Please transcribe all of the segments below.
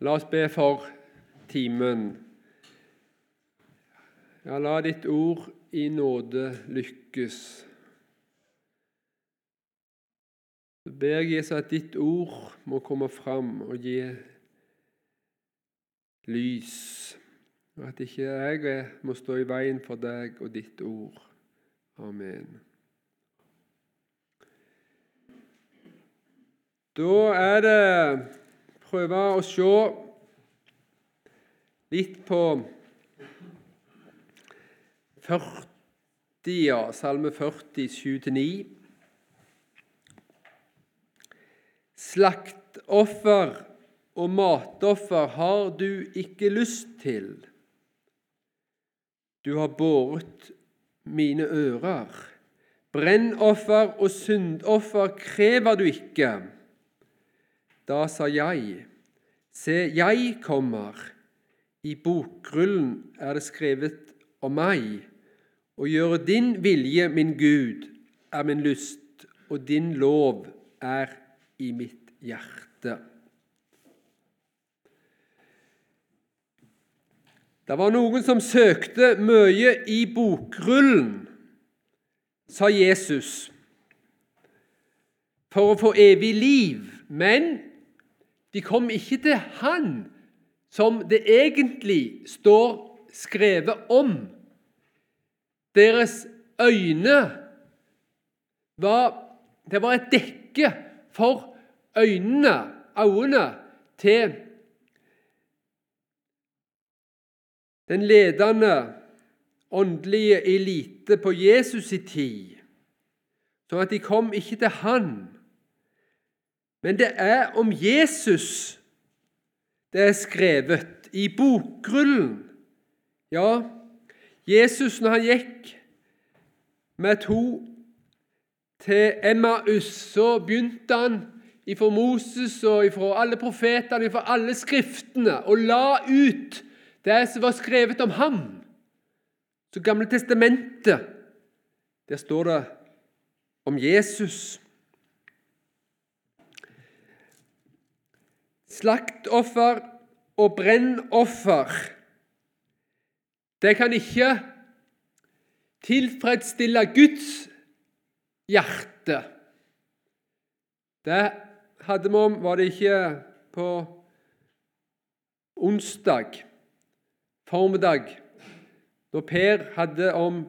La oss be for timen. Ja, la ditt ord i nåde lykkes. Så ber jeg Jesus at ditt ord må komme fram og gi lys, og at ikke jeg må stå i veien for deg og ditt ord. Amen. Da er det prøve å se litt på 40, ja, Salme 40, 7-9. Slaktoffer og matoffer har du ikke lyst til. Du har båret mine ører. Brennoffer og syndoffer krever du ikke. Da sa jeg, se, jeg kommer. I bokrullen er det skrevet om meg. Å gjøre din vilje, min Gud, er min lyst, og din lov er i mitt hjerte. Det var noen som søkte mye i bokrullen, sa Jesus, for å få evig liv. Men de kom ikke til Han som det egentlig står skrevet om. Deres øyne var Det var et dekke for øynene, øynene til den ledende åndelige elite på Jesus' i tid, sånn at de kom ikke til Han men det er om Jesus det er skrevet i bokrullen. Ja, Jesus, når han gikk med to til Emmaus, så begynte han ifra Moses og ifra alle profetene, ifra alle skriftene, og la ut det som var skrevet om ham. Så Gamle testamentet, der står det om Jesus. Slaktoffer og brennoffer det kan ikke tilfredsstille Guds hjerte. Det hadde vi om, var det ikke på onsdag formiddag, når Per hadde om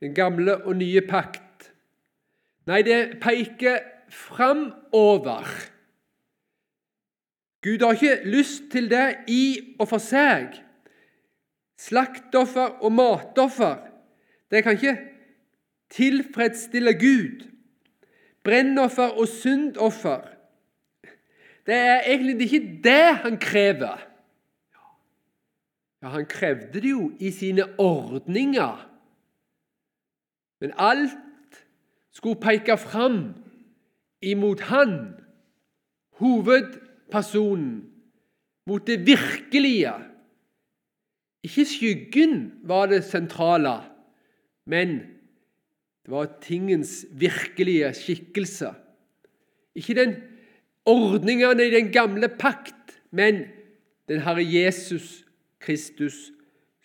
den gamle og nye pakt. Nei, det peker framover. Gud har ikke lyst til det i og for seg. Slaktoffer og matoffer det kan ikke tilfredsstille Gud. Brennoffer og syndoffer det er egentlig ikke det han krever. Ja, Han krevde det jo i sine ordninger. Men alt skulle peke fram imot han. Hoved personen, mot det virkelige. Ikke skyggen var det sentrale, men det var tingens virkelige skikkelse. Ikke den ordningene i den gamle pakt, men den Herre Jesus Kristus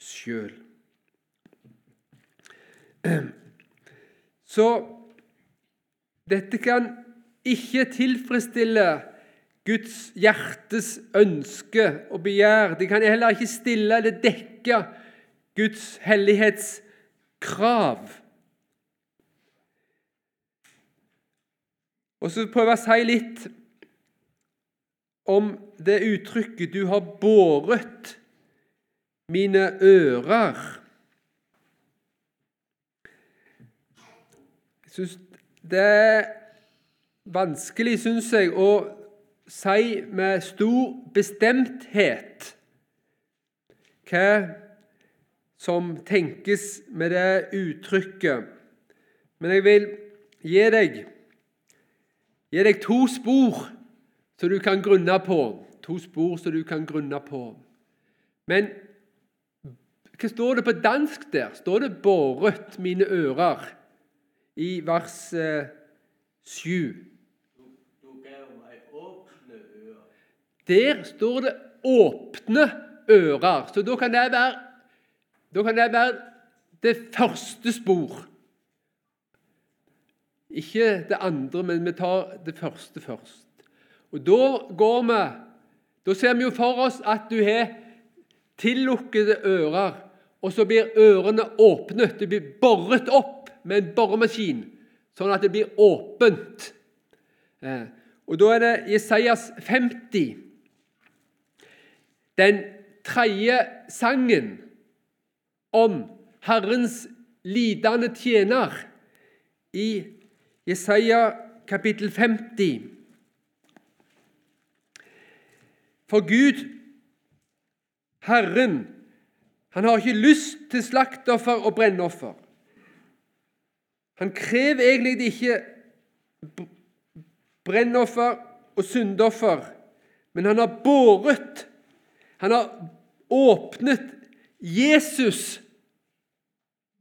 sjøl. Så dette kan ikke tilfredsstille Guds hjertes ønske og begjær. De kan heller ikke stille eller dekke Guds hellighetskrav. Og så prøver jeg å si litt om det uttrykket 'du har båret mine ører'. Jeg synes Det er vanskelig, syns jeg, å si med stor bestemthet hva som tenkes med det uttrykket. Men jeg vil gi deg, gi deg to spor som du kan grunne på. To spor som du kan grunne på. Men hva står det på dansk der? Står det 'båret mine ører' i vers 7? Der står det åpne ører. Så da kan det være, kan det, være det første spor. Ikke det andre, men vi tar det første først. Og Da går vi Da ser vi jo for oss at du har tillukkede ører, og så blir ørene åpnet. Det blir boret opp med en boremaskin, sånn at det blir åpent. Eh, og Da er det Jesajas 50, den tredje sangen om Herrens lidende tjener i Jesaja kapittel 50. For Gud, Herren, han har ikke lyst til slaktoffer og brennoffer. Han krever egentlig ikke brennoffer og syndoffer, men han har båret Han har åpnet Jesus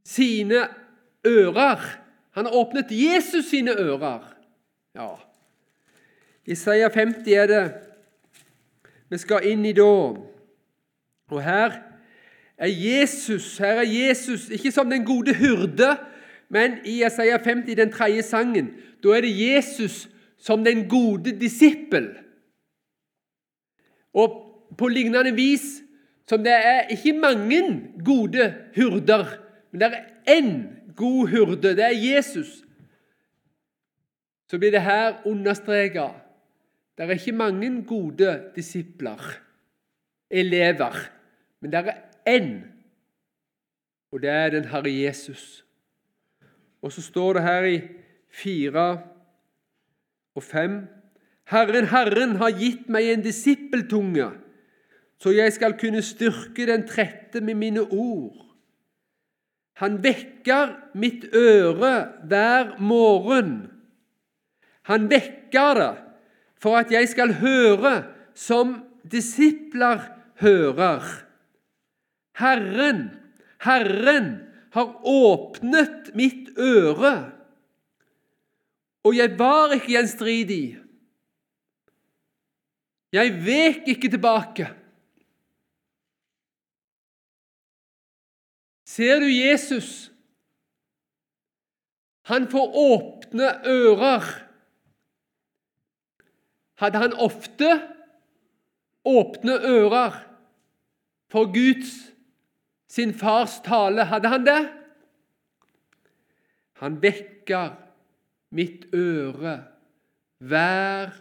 sine ører. Han har åpnet Jesus sine ører. Ja. Isaiah 50 er det vi skal inn i da. Og her er Jesus, her er Jesus ikke som den gode hyrde, men i Isaiah 50, den tredje sangen, da er det Jesus som den gode disippel. Og på lignende vis som det er ikke mange gode hurder, men det er én god hurde. det er Jesus. Så blir det her understreka det er ikke mange gode disipler, elever, men det er én, og det er den Herre Jesus. Og så står det her i fire og fem Herren, Herren har gitt meg en disippeltunge, så jeg skal kunne styrke den trette med mine ord. Han vekker mitt øre hver morgen. Han vekker det for at jeg skal høre som disipler hører. Herren, Herren har åpnet mitt øre og jeg var ikke gjenstridig. Jeg vek ikke tilbake. Ser du Jesus? Han får åpne ører. Hadde han ofte åpne ører for Guds, sin fars tale? Hadde han det? Han vekker mitt øre hver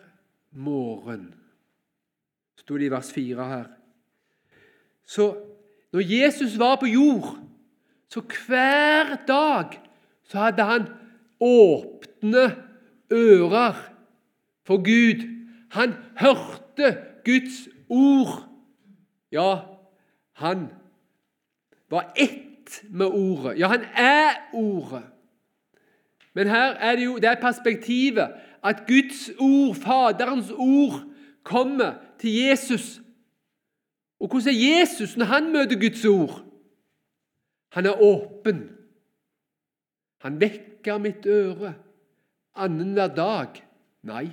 morgen. sto det i vers 4 her. Så når Jesus var på jord, så hver dag så hadde han åpne ører for Gud. Han hørte Guds ord. Ja, han var ett med ordet. Ja, han er ordet. Men her er det jo det er perspektivet at Guds ord, Faderens ord, kommer til Jesus. Og hvordan er Jesus når han møter Guds ord? Han er åpen. Han vekker mitt øre annenhver dag. Nei,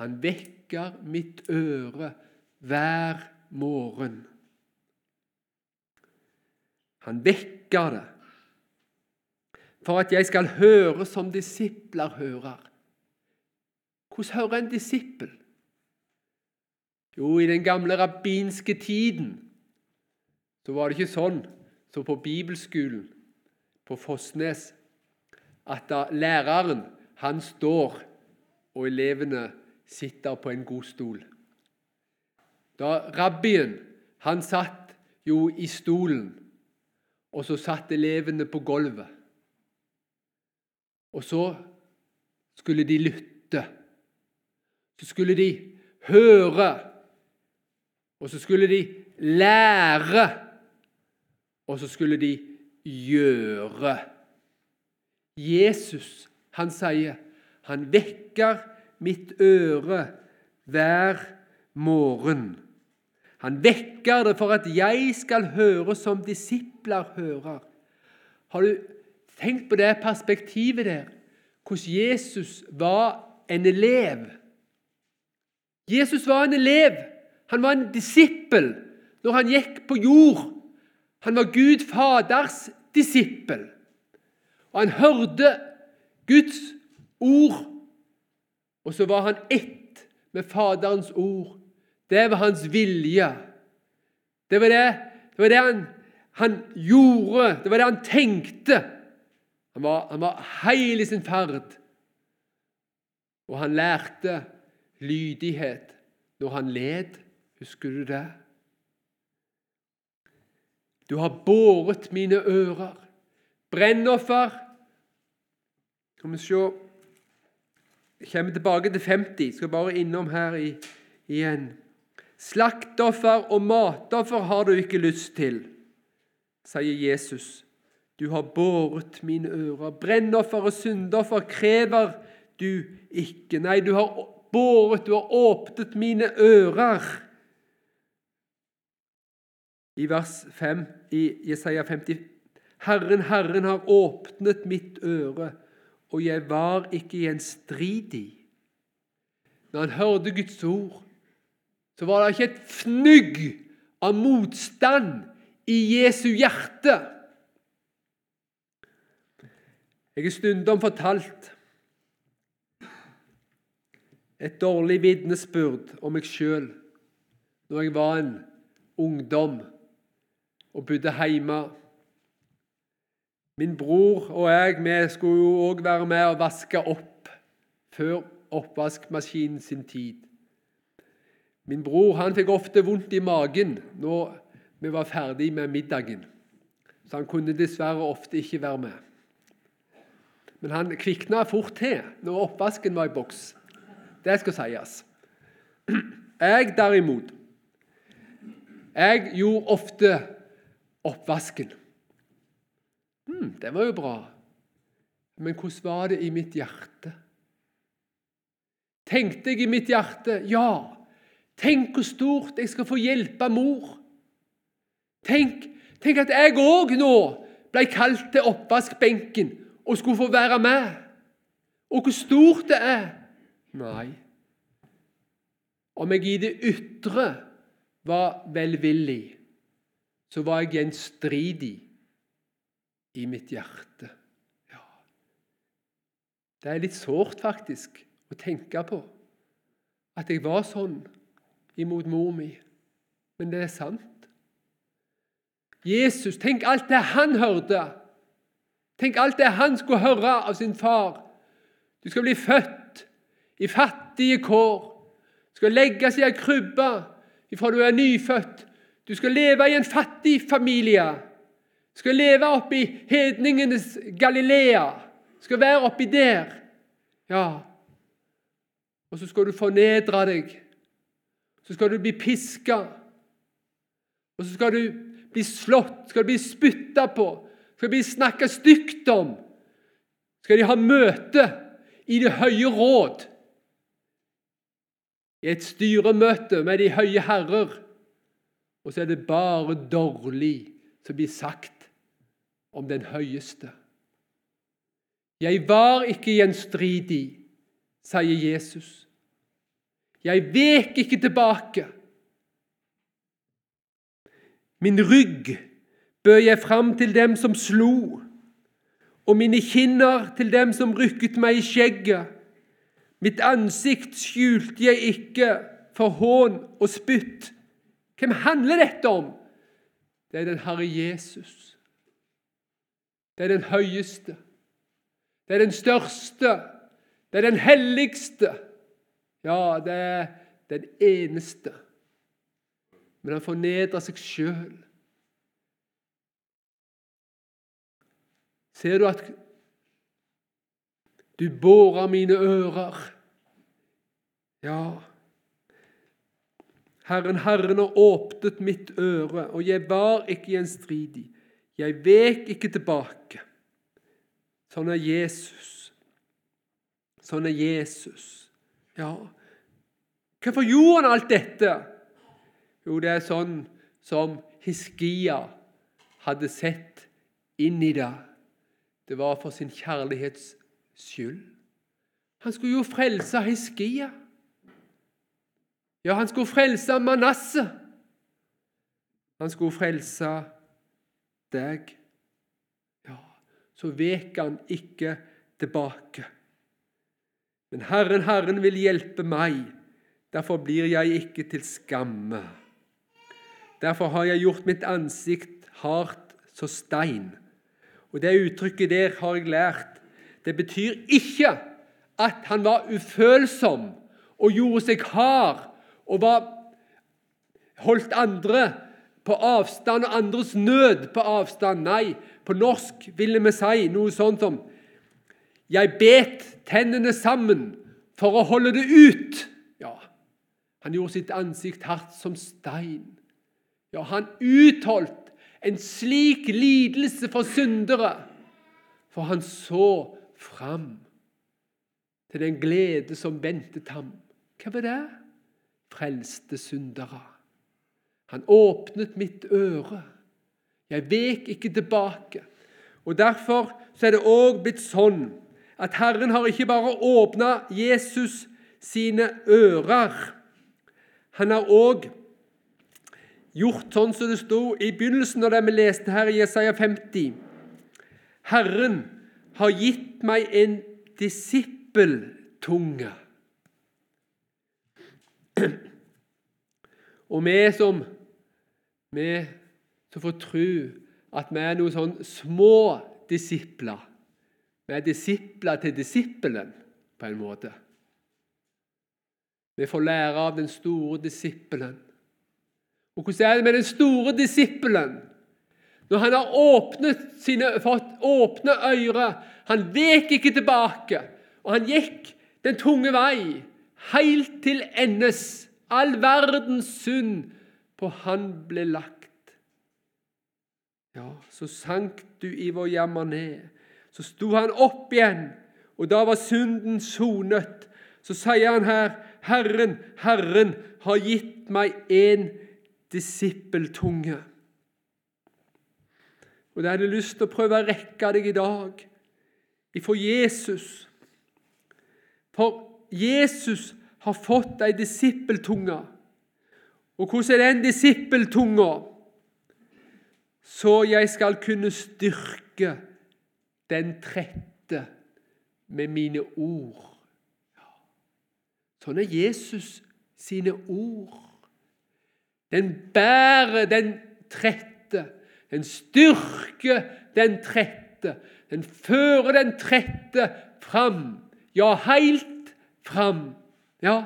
han vekker mitt øre hver morgen. Han vekker det for at jeg skal høre som disipler hører. Hvordan hører en disippel? Jo, i den gamle rabbinske tiden så var det ikke sånn som på bibelskolen på Fossnes, at da læreren han står, og elevene sitter på en god stol. Da Rabbien han satt jo i stolen, og så satt elevene på gulvet. Og så skulle de lytte. Så skulle de høre. Og så skulle de lære. Og så skulle de gjøre. Jesus, han sier, han vekker mitt øre hver morgen. Han vekker det for at jeg skal høre som disipler hører. Har du tenkt på det perspektivet der, hvordan Jesus var en elev. Jesus var en elev. Han var en disippel når han gikk på jord. Han var Gud Faders disippel. Og han hørte Guds ord, og så var han ett med Faderens ord. Det var hans vilje. Det var det, det, var det han, han, gjorde, det var det han tenkte. Han var, han var heil i sin ferd. Og han lærte lydighet når han led. Husker du det? Du har båret mine ører. Brennoffer Skal vi se Jeg kommer tilbake til 50. Skal bare innom her i, igjen. Slaktoffer og matoffer har du ikke lyst til, sier Jesus. Du har båret mine ører. Brennoffer og syndoffer krever du ikke. Nei, du har båret, du har åpnet mine ører. I vers 5 i Jesaja 50 Herren, Herren har åpnet mitt øre, og jeg var ikke gjenstridig. Når han hørte Guds ord, så var det ikke et fnugg av motstand i Jesu hjerte. Jeg har stundom fortalt et dårlig vitnesbyrd om meg sjøl når jeg var en ungdom og bodde hjemme. Min bror og jeg vi skulle jo òg være med og vaske opp før oppvaskmaskinen sin tid. Min bror han fikk ofte vondt i magen når vi var ferdig med middagen, så han kunne dessverre ofte ikke være med. Men han kvikna fort til når oppvasken var i boks. Det skal sies. Jeg derimot Jeg gjorde ofte oppvasken. Hmm, det var jo bra. Men hvordan var det i mitt hjerte? Tenkte jeg i mitt hjerte ja, tenk hvor stort jeg skal få hjelpe mor. Tenk, tenk at jeg òg nå ble kalt til oppvaskbenken og skulle få være med. Og hvor stort det er. Nei. Om jeg i det ytre var velvillig, så var jeg gjenstridig i mitt hjerte. Ja. Det er litt sårt, faktisk, å tenke på at jeg var sånn imot mor mi. Men det er sant. Jesus, tenk alt det han hørte. Tenk alt det han skulle høre av sin far. Du skal bli født i fattige kår. Du skal legges i ei krybbe ifra du er nyfødt. Du skal leve i en fattig familie. Du skal leve oppi hedningenes Galilea. Du skal være oppi der. Ja. Og så skal du fornedre deg. Så skal du bli piska. Og så skal du bli slått, skal du bli spytta på, skal du bli snakka stygt om. Skal de ha møte i Det høye råd, i et styremøte med de høye herrer. Og så er det bare dårlig som blir sagt om den høyeste. Jeg var ikke gjenstridig, sier Jesus. Jeg vek ikke tilbake. Min rygg bød jeg fram til dem som slo, og mine kinner til dem som rykket meg i skjegget. Mitt ansikt skjulte jeg ikke for hån og spytt. Hvem handler dette om? Det er den Herre Jesus. Det er den høyeste. Det er den største. Det er den helligste. Ja, det er den eneste. Men han fornedrer seg sjøl. Ser du at du bårer mine ører? Ja. Herren, Herren har åpnet mitt øre, og jeg var ikke gjenstridig. Jeg vek ikke tilbake. Sånn er Jesus. Sånn er Jesus. Ja, hvorfor gjorde han alt dette? Jo, det er sånn som Hiskia hadde sett inn i det. Det var for sin kjærlighets skyld. Han skulle jo frelse Hiskia. Ja, han skulle frelse Manasseh. Han skulle frelse deg. Ja, så vek han ikke tilbake. Men Herren, Herren vil hjelpe meg, derfor blir jeg ikke til skamme. Derfor har jeg gjort mitt ansikt hardt som stein. Og Det uttrykket der har jeg lært. Det betyr ikke at han var ufølsom og gjorde seg hard og var, holdt andre på avstand og andres nød på avstand. Nei, på norsk ville vi si noe sånt som Jeg bet tennene sammen for å holde det ut. Ja, Han gjorde sitt ansikt hardt som stein. Ja, Han utholdt en slik lidelse for syndere, for han så fram til den glede som ventet ham. Hva var det? Frelste syndere. Han åpnet mitt øre. Jeg vek ikke tilbake. Og Derfor så er det òg blitt sånn at Herren har ikke bare åpna Jesus sine ører. Han har òg gjort sånn som det sto i begynnelsen av det vi leste her i Jesaja 50. Herren har gitt meg en disippeltunge. Og vi som, vi som får tro at vi er noen sånn små disipler Vi er disipler til disippelen, på en måte. Vi får lære av den store disippelen. Og hvordan er det med den store disippelen? Når han har åpnet sine, fått åpne øyre, han vek ikke tilbake, og han gikk den tunge vei, helt til endes. All verdens synd på han ble lagt. Ja, så sank du i vår jammer ned. Så sto han opp igjen, og da var synden sonet. Så sier han her, Herren, Herren har gitt meg en disippeltunge. Og det hadde lyst til å prøve å rekke deg i dag ifra Jesus. For Jesus har fått ei disippeltunge. Og hvordan er den disippeltunga? Så jeg skal kunne styrke den trette med mine ord. Sånn er Jesus sine ord. Den bærer den trette. Den styrker den trette. Den fører den trette fram. Ja, helt fram. Ja.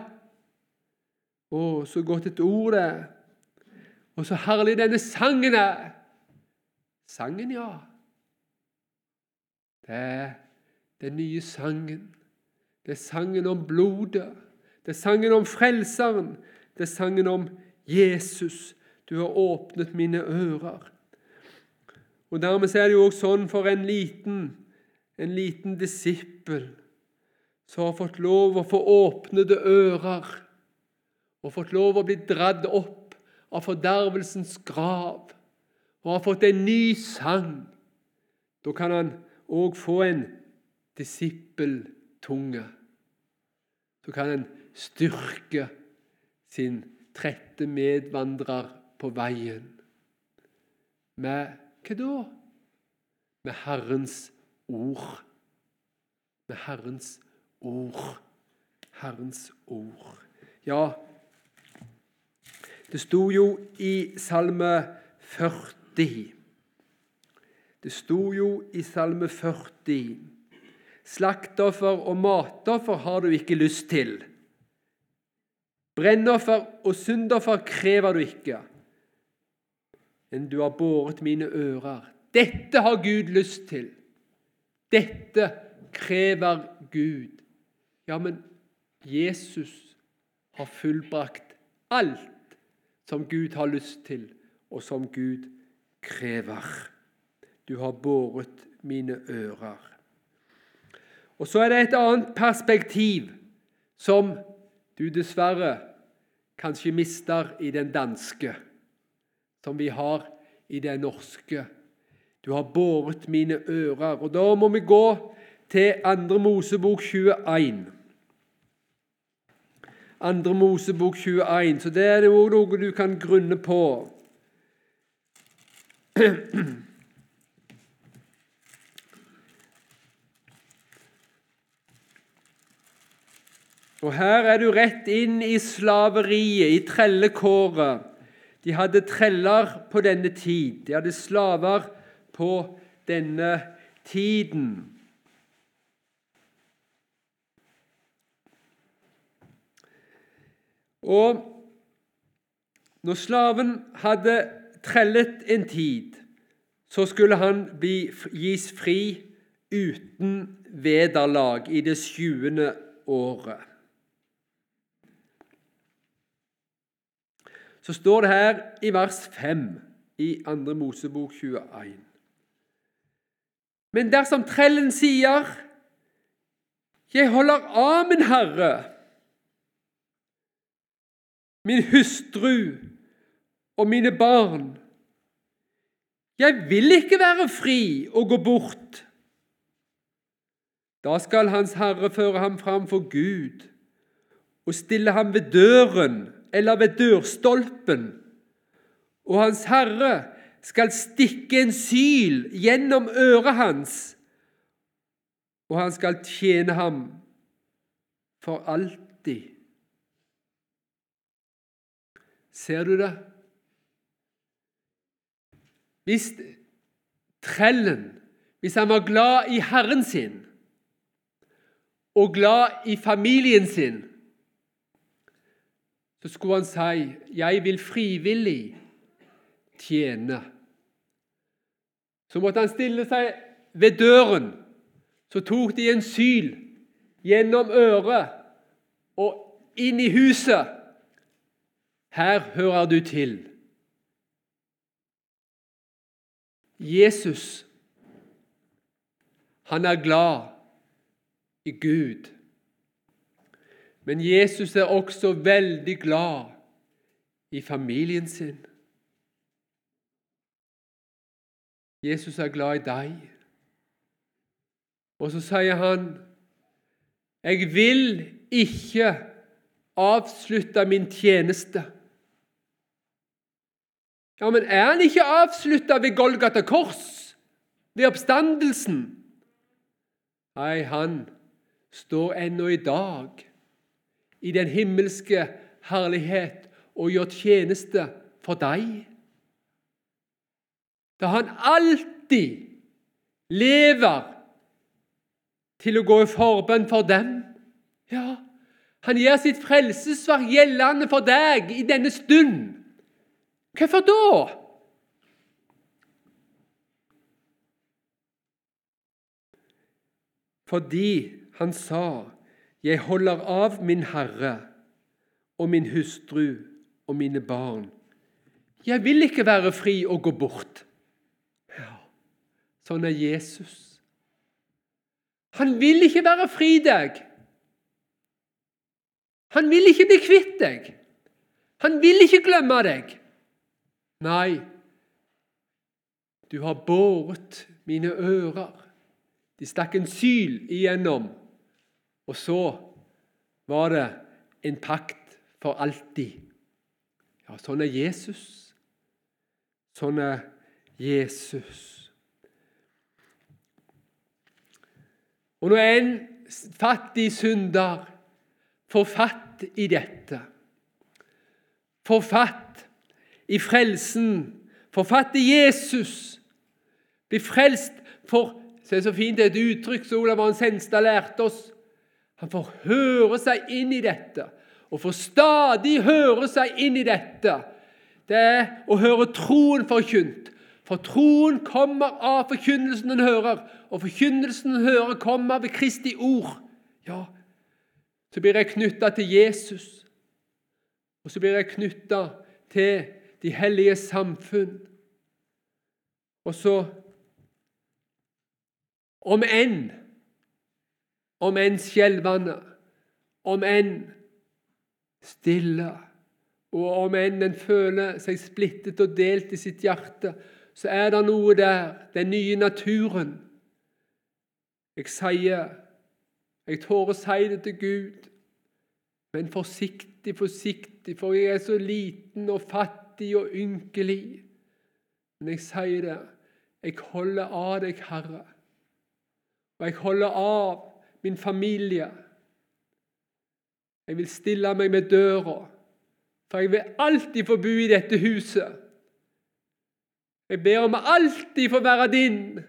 Å, så godt et ord det. Og så herlig denne sangen er. Sangen, ja. Det er den nye sangen. Det er sangen om blodet. Det er sangen om Frelseren. Det er sangen om Jesus, du har åpnet mine ører. Og Dermed er det jo også sånn for en liten, en liten disippel som har fått lov å få åpnede ører og fått lov å bli dratt opp av fordervelsens grav og har fått en ny sang. Da kan han òg få en disippeltunge. Så kan han styrke sin trette medvandrer på veien. Med hva da? Med Herrens ord. Med Herrens ord. Herrens ord. Ja, det sto jo i Salme 40 Det sto jo i Salme 40 Slaktoffer og matoffer har du ikke lyst til. Brennoffer og syndoffer krever du ikke, men du har båret mine ører. Dette har Gud lyst til. Dette krever Gud. Ja, men Jesus har fullbrakt alt som Gud har lyst til, og som Gud krever. Du har båret mine ører. Og Så er det et annet perspektiv som du dessverre kanskje mister i den danske, som vi har i den norske. Du har båret mine ører. Og Da må vi gå til 2. Mosebok 21. Andre Mosebok 21, så det er det òg noe du kan grunne på. Og her er du rett inn i slaveriet, i trellekåret. De hadde treller på denne tid. De hadde slaver på denne tiden. Og når slaven hadde trellet en tid, så skulle han bli, gis fri uten vederlag i det sjuende året. så står det her i vers 5 i 2. Mosebok 21. Men dersom trellen sier 'Jeg holder av min herre, min hustru og mine barn', 'Jeg vil ikke være fri og gå bort', da skal Hans Herre føre ham fram for Gud og stille ham ved døren eller ved dørstolpen, og Hans Herre skal stikke en syl gjennom øret hans, og han skal tjene ham for alltid. Ser du det? Hvis trellen, hvis han var glad i Herren sin og glad i familien sin, så skulle han si 'Jeg vil frivillig tjene'. Så måtte han stille seg ved døren. Så tok de en syl gjennom øret og inn i huset. Her hører du til. Jesus, han er glad i Gud. Men Jesus er også veldig glad i familien sin. Jesus er glad i deg. Og så sier han, 'Jeg vil ikke avslutte min tjeneste'. Ja, Men er han ikke avslutta ved Golgata kors, ved oppstandelsen? Nei, han står ennå i dag i den himmelske herlighet og gjør tjeneste for deg. Da han alltid lever til å gå i forbønn for dem. Ja, han gjør sitt frelsesverk gjeldende for deg i denne stund. Hvorfor da? Fordi han sa jeg holder av min Herre og min hustru og mine barn. Jeg vil ikke være fri og gå bort. Ja, sånn er Jesus. Han vil ikke være fri deg. Han vil ikke bli kvitt deg. Han vil ikke glemme deg. Nei, du har båret mine ører. De stakk en syl igjennom og så var det en pakt for alltid. Ja, sånn er Jesus. Sånn er Jesus. Og når en fattig synder får fatt i dette, får fatt i frelsen, Forfatter Jesus, blir frelst for Se er så fint et uttrykk som Olav Hans Henstad lærte oss han får høre seg inn i dette, og får stadig høre seg inn i dette. Det er å høre troen forkynt. For troen kommer av forkynnelsen den hører, og forkynnelsen den hører, kommer ved Kristi ord. Ja, så blir jeg knytta til Jesus, og så blir jeg knytta til de hellige samfunn. Og så Om enn om enn skjelvende, om enn stille, og om enn en føler seg splittet og delt i sitt hjerte, så er det noe der, den nye naturen. Jeg sier, jeg tør å si det til Gud, Men forsiktig, forsiktig, for jeg er så liten og fattig og ynkelig. Men jeg sier det, jeg holder av deg, Herre. Og jeg holder av min familie. Jeg vil stille meg med døra, for jeg vil alltid få bo i dette huset. Jeg ber om alltid få være din.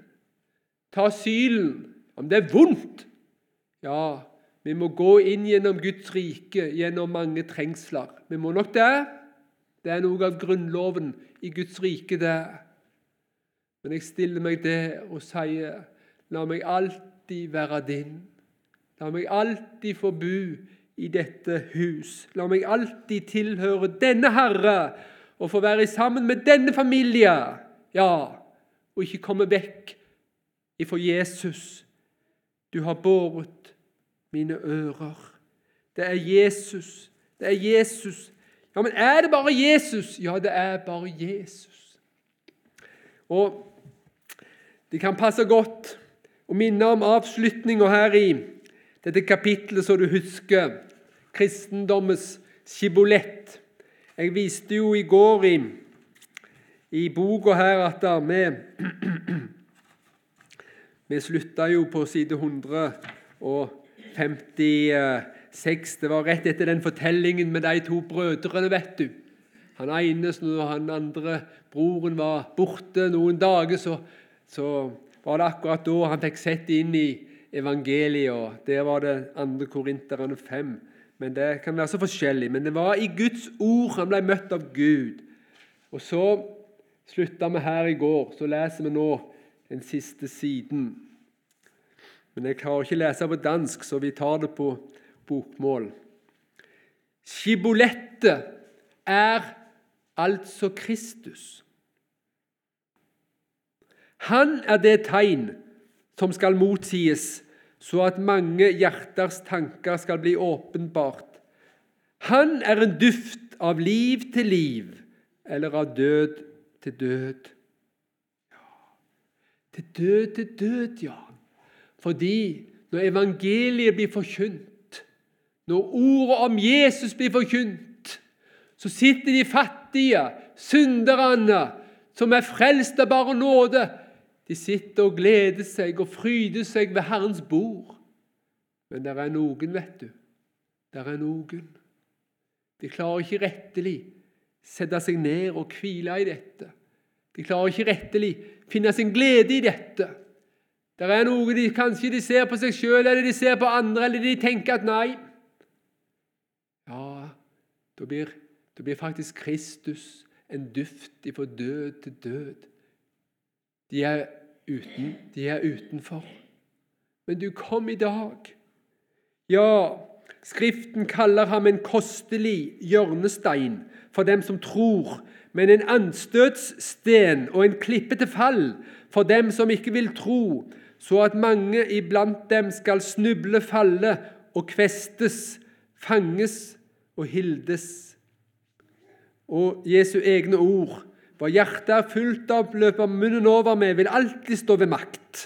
Ta sylen, om det er vondt. Ja, vi må gå inn gjennom Guds rike, gjennom mange trengsler. Vi må nok det. Det er noe av grunnloven i Guds rike, det. Men jeg stiller meg der og sier, la meg alltid være din. La meg alltid få bo i dette hus. La meg alltid tilhøre denne Herre og få være sammen med denne familie. Ja, og ikke komme vekk ifra Jesus. Du har båret mine ører. Det er Jesus. Det er Jesus. Ja, men er det bare Jesus? Ja, det er bare Jesus. Og det kan passe godt å minne om avslutninga her i dette kapittelet, så du husker kristendommens skibolett. Jeg viste jo i går i, i boka her at vi Vi slutta jo på side 156. Det var rett etter den fortellingen med de to brødrene, vet du. Han ene og han andre broren var borte noen dager, så, så var det akkurat da han fikk sett inn i evangeliet. og Der var det andre korinterne fem. Men Det kan være så forskjellig. Men det var i Guds ord han ble møtt av Gud. Og Så slutta vi her i går. Så leser vi nå den siste siden. Men jeg klarer ikke å lese på dansk, så vi tar det på bokmål. Skibolettet er altså Kristus. Han er det tegn som skal motsies, så at mange hjerters tanker skal bli åpenbart. Han er en duft av liv til liv, eller av død til død. Ja, til død til død, ja. Fordi når evangeliet blir forkynt, når ordet om Jesus blir forkynt, så sitter de fattige, synderne, som er frelst av bare nåde, de sitter og gleder seg og fryder seg ved Herrens bord. Men det er noen, vet du. Det er noen. De klarer ikke rettelig sette seg ned og hvile i dette. De klarer ikke rettelig finne sin glede i dette. Det er noe de kanskje de ser på seg sjøl, eller de ser på andre, eller de tenker at nei da blir, da blir faktisk Kristus en duft fra død til død. De er, uten, de er utenfor. Men du kom i dag. Ja, Skriften kaller ham en kostelig hjørnestein for dem som tror, men en anstøtssten og en klippe til fall for dem som ikke vil tro, så at mange iblant dem skal snuble, falle og kvestes, fanges og hildes. Og Jesu egne ord hva hjertet er fullt av, løper munnen over med, vil alltid stå ved makt.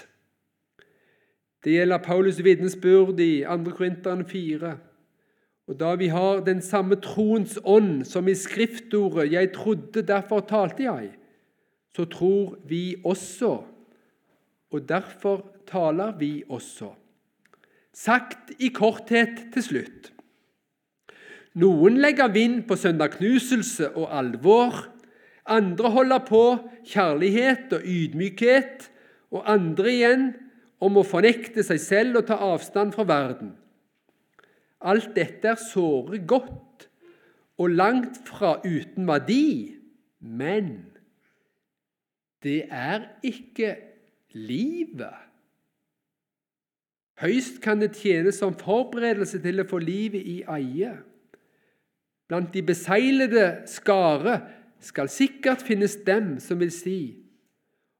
Det gjelder Paulus' vitnesbyrd i 2. Korinteren 4. Og da vi har den samme troens ånd som i skriftordet 'Jeg trodde, derfor talte jeg', så tror vi også, og derfor taler vi også. Sagt i korthet til slutt. Noen legger vind på søndagknuselse og alvor. Andre holder på kjærlighet og ydmykhet, og andre igjen om å fornekte seg selv og ta avstand fra verden. Alt dette er såre godt og langt fra uten verdi, men det er ikke livet. Høyst kan det tjene som forberedelse til å få livet i eie. Blant de beseglede skare skal sikkert finnes dem som vil si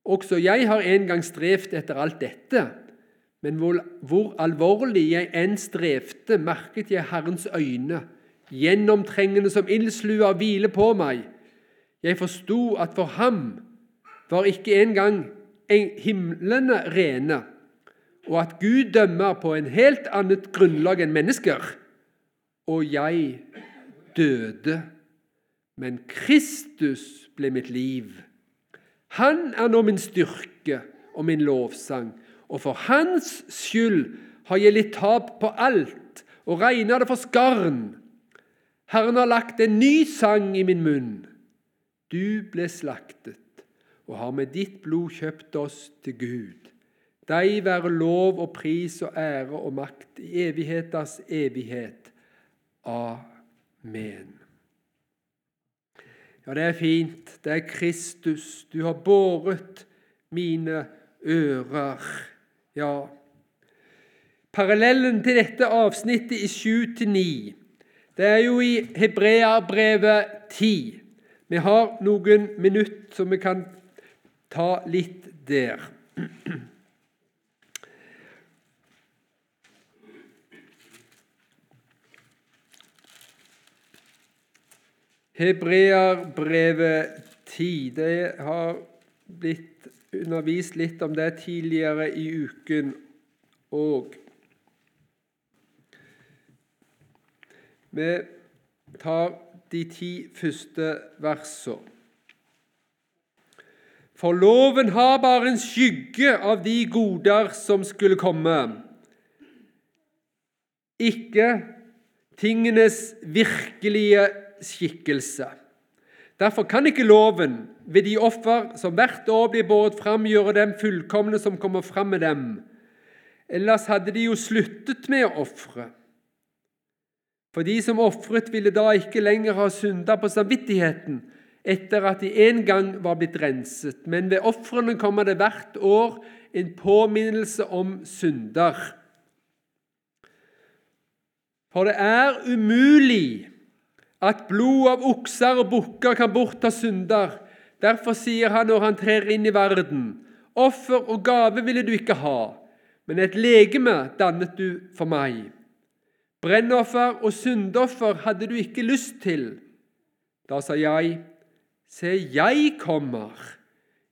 også jeg har en gang strevd etter alt dette, men hvor, hvor alvorlig jeg enn strevde, merket jeg Herrens øyne, gjennomtrengende som ildslua, hvile på meg. Jeg forsto at for ham var ikke engang himlene rene, og at Gud dømmer på en helt annet grunnlag enn mennesker. og jeg døde, men Kristus ble mitt liv. Han er nå min styrke og min lovsang, og for Hans skyld har jeg litt tap på alt og regner det for skarn. Herren har lagt en ny sang i min munn. Du ble slaktet og har med ditt blod kjøpt oss til Gud. Deg være lov og pris og ære og makt i evigheters evighet. Amen. Ja, det er fint. Det er Kristus. Du har båret mine ører. Ja. Parallellen til dette avsnittet i 7-9, det er jo i Hebreabrevet 10. Vi har noen minutter, så vi kan ta litt der. Hebreerbrevet 10. Det har blitt undervist litt om det tidligere i uken òg. Vi tar de ti første versene. For loven har bare en skygge av de goder som skulle komme, ikke tingenes virkelige skikkelse. Derfor kan ikke loven ved de offer som hvert år blir båret fram, gjøre dem fullkomne som kommer fram med dem. Ellers hadde de jo sluttet med å ofre. For de som ofret, ville da ikke lenger ha synda på samvittigheten, etter at de en gang var blitt renset. Men ved ofrene kommer det hvert år en påminnelse om synder. For det er umulig at blod av okser og bukker kan bortta synder. Derfor sier han når han trer inn i verden, offer og gave ville du ikke ha, men et legeme dannet du for meg. Brennoffer og syndoffer hadde du ikke lyst til. Da sa jeg, Se, jeg kommer.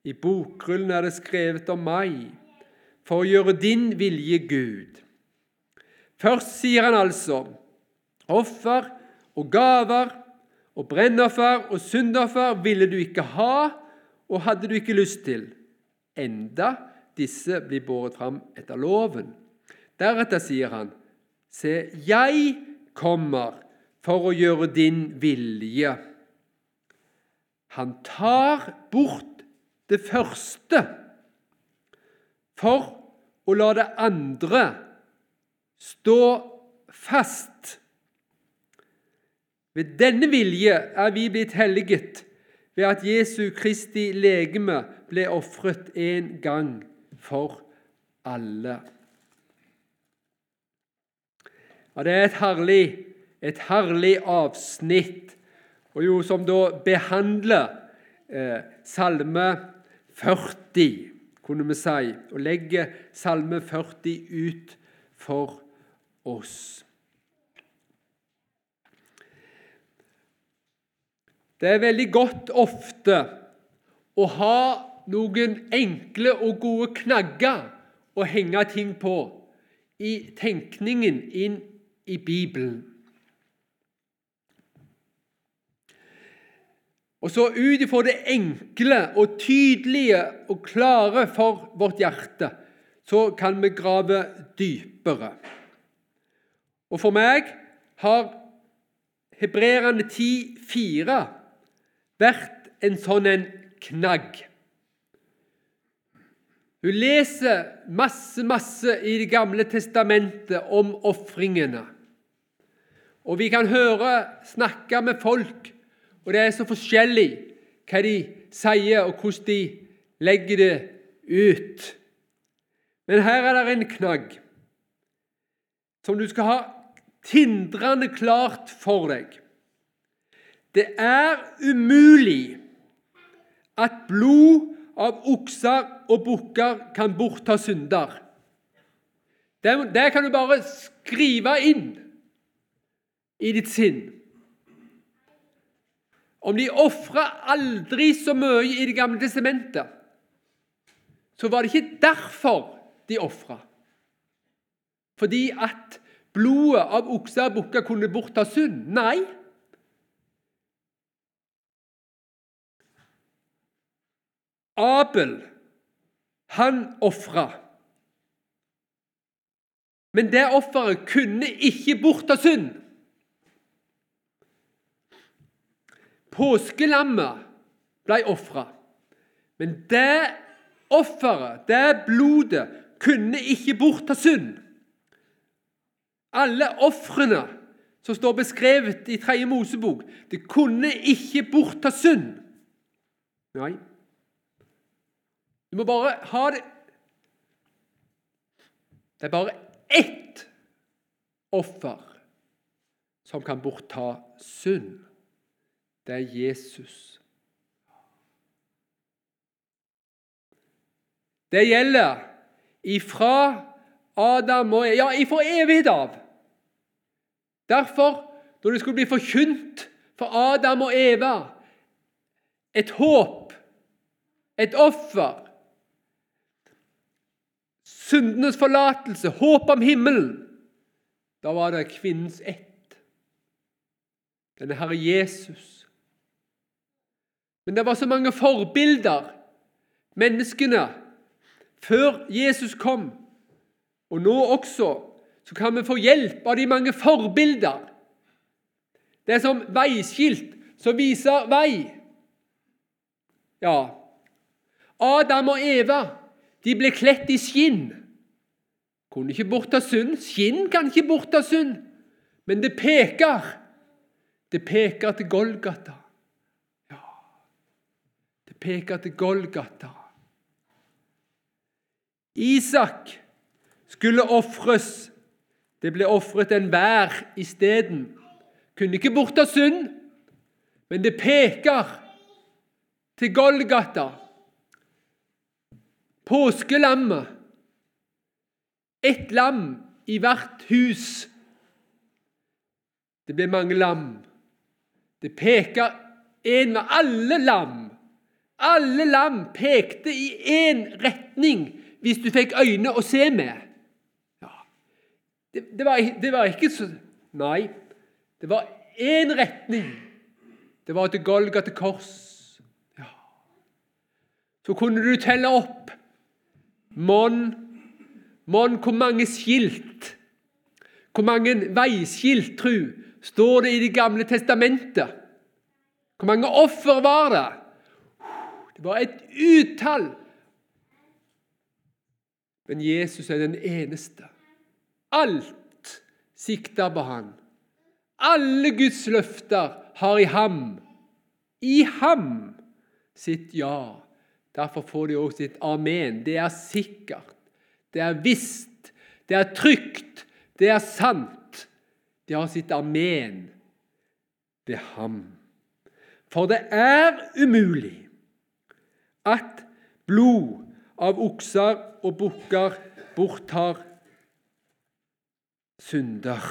I bokrullen er det skrevet om meg, for å gjøre din vilje, Gud. Først sier han altså offer og gaver og brennoffer og syndoffer ville du ikke ha og hadde du ikke lyst til, enda disse blir båret fram etter loven. Deretter sier han, se, jeg kommer for å gjøre din vilje. Han tar bort det første for å la det andre stå fast. Ved denne vilje er vi blitt helliget ved at Jesu Kristi legeme ble ofret en gang for alle. Ja, det er et herlig, et herlig avsnitt og jo som da behandler eh, Salme 40, kunne vi si, og legger Salme 40 ut for oss. Det er veldig godt ofte å ha noen enkle og gode knagger å henge ting på i tenkningen inn i Bibelen. Og så ut ifra det enkle og tydelige og klare for vårt hjerte, så kan vi grave dypere. Og for meg har Hebreerne 10,4 vært en sånn en knagg. Hun leser masse, masse i Det gamle testamentet om ofringene. Og vi kan høre snakke med folk og det er så forskjellig hva de sier, og hvordan de legger det ut. Men her er det en knagg som du skal ha tindrende klart for deg. Det er umulig at blod av okser og bukker kan bortta synder. Det, det kan du bare skrive inn i ditt sinn. Om de ofra aldri så mye i Det gamle testamentet, så var det ikke derfor de ofra. Fordi at blodet av okser og bukker kunne bortta synd? Nei. Abel, han ofra. Men det offeret kunne ikke borta synd. Påskelammet ble ofra. Men det offeret, det blodet, kunne ikke borta synd. Alle ofrene som står beskrevet i Tredje Mosebok, det kunne ikke borta synd. Nei. Du må bare ha det Det er bare ett offer som kan bortta synd. Det er Jesus. Det gjelder ifra Adam og Ja, ifra evighet av. Derfor, når det skulle bli forkynt for Adam og Eva et håp, et offer Syndenes forlatelse, håp om himmelen. Da var det kvinnens ett. Denne Herre Jesus. Men det var så mange forbilder. Menneskene før Jesus kom, og nå også, så kan vi få hjelp av de mange forbilder. Det er som veiskilt som viser vei. Ja, Adam og Eva de ble kledt i skinn. Kunne ikke borta synd. Skinn kan ikke borta synd, men det peker. Det peker til Golgata. Ja, det peker til Golgata. Isak skulle ofres. Det ble ofret enhver isteden. Kunne ikke borta synd, men det peker til Golgata. Påskelammet. Ett lam i hvert hus. Det ble mange lam. Det peker en med alle lam. Alle lam pekte i én retning hvis du fikk øyne å se med. Ja. Det, det, var, det, var, ikke så Nei, det var én retning. Det var til Golgata kors. Ja. Så kunne du telle opp Mon, mon hvor mange skilt, hvor mange veiskilt, tru, står det i Det gamle testamentet? Hvor mange offer var det? Det var et utall men Jesus er den eneste. Alt sikter på han. Alle Guds løfter har i ham, i ham, sitt ja. Derfor får de også sitt amen. Det er sikkert, det er visst, det er trygt, det er sant. De har sitt amen er ham. For det er umulig at blod av okser og bukker borttar synder.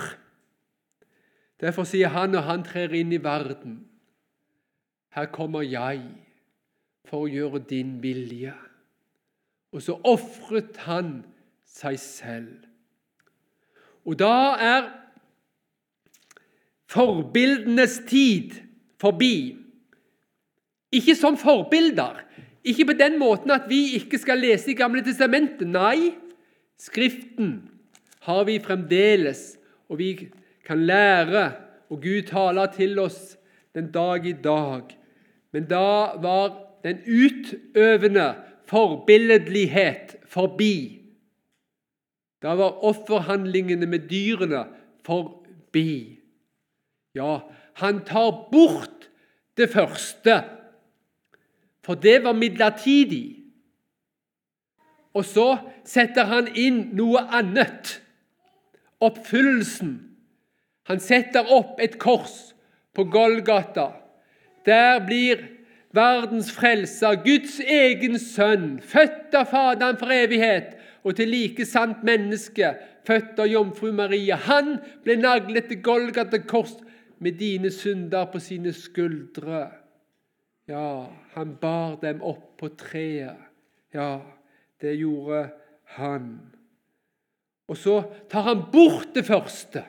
Derfor sier han når han trer inn i verden, her kommer jeg for å gjøre din vilje. Og så ofret han seg selv. Og da er forbildenes tid forbi. Ikke som forbilder, ikke på den måten at vi ikke skal lese i Gamle testamentet. Nei, Skriften har vi fremdeles, og vi kan lære, og Gud taler til oss den dag i dag. Men da var den utøvende forbilledlighet forbi. Da var offerhandlingene med dyrene forbi. Ja, han tar bort det første for det var midlertidig. Og så setter han inn noe annet. Oppfyllelsen. Han setter opp et kors på Golgata. Der blir verdens frelser, Guds egen sønn, født av Faderen for evighet, og til like sant menneske, født av jomfru Maria. Han ble naglet til Golgata kors med dine synder på sine skuldre. Ja, han bar dem opp på treet. Ja, det gjorde han. Og så tar han bort det første.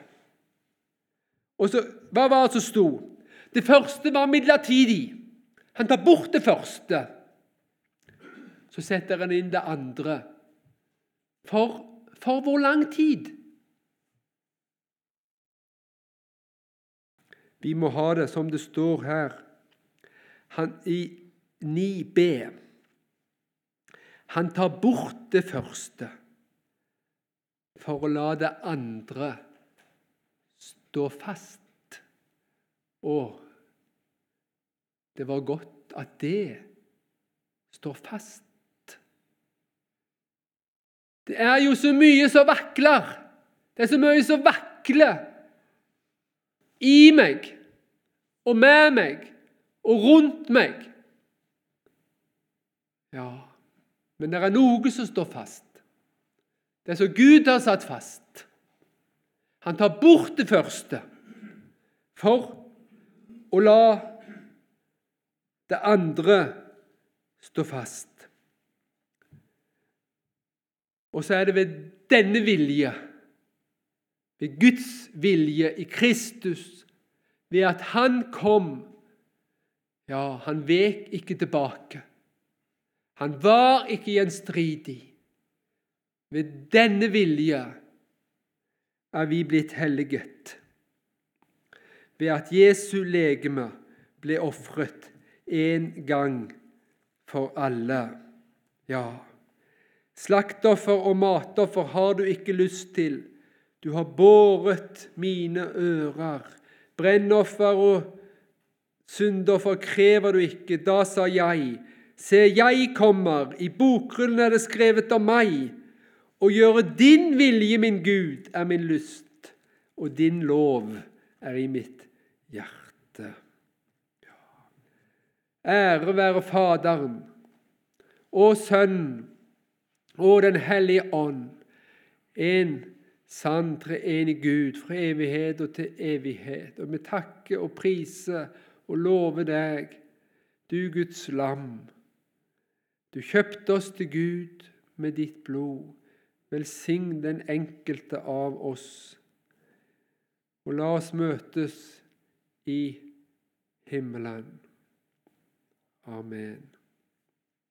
Og så, Hva var det som sto? Det første var midlertidig. Han tar bort det første. Så setter han inn det andre. For, for hvor lang tid? Vi må ha det som det står her han, i 9b. Han tar bort det første for å la det andre stå fast. Og det var godt at det står fast. Det er jo så mye som vakler. Det er så mye som vakler i meg og med meg og rundt meg. Ja, men det er noe som står fast. Det som Gud har satt fast. Han tar bort det første for å la det andre står fast. Og så er det ved denne vilje, ved Guds vilje i Kristus, ved at Han kom Ja, han vek ikke tilbake. Han var ikke gjenstridig. Ved denne vilje er vi blitt helliget, ved at Jesu legeme ble ofret en gang for alle. Ja, slaktoffer og matoffer har du ikke lyst til. Du har båret mine ører. Brennoffer og syndoffer krever du ikke. Da sa jeg, se, jeg kommer, i bokrullen er det skrevet om meg. Å gjøre din vilje, min Gud, er min lyst, og din lov er i mitt hjerte. Ære være Faderen og Sønnen og Den hellige ånd, en sann treenig Gud fra evighet og til evighet. Og vi takker og priser og lover deg, du Guds lam. Du kjøpte oss til Gud med ditt blod. Velsign den enkelte av oss. Og la oss møtes i himmelen. Amen.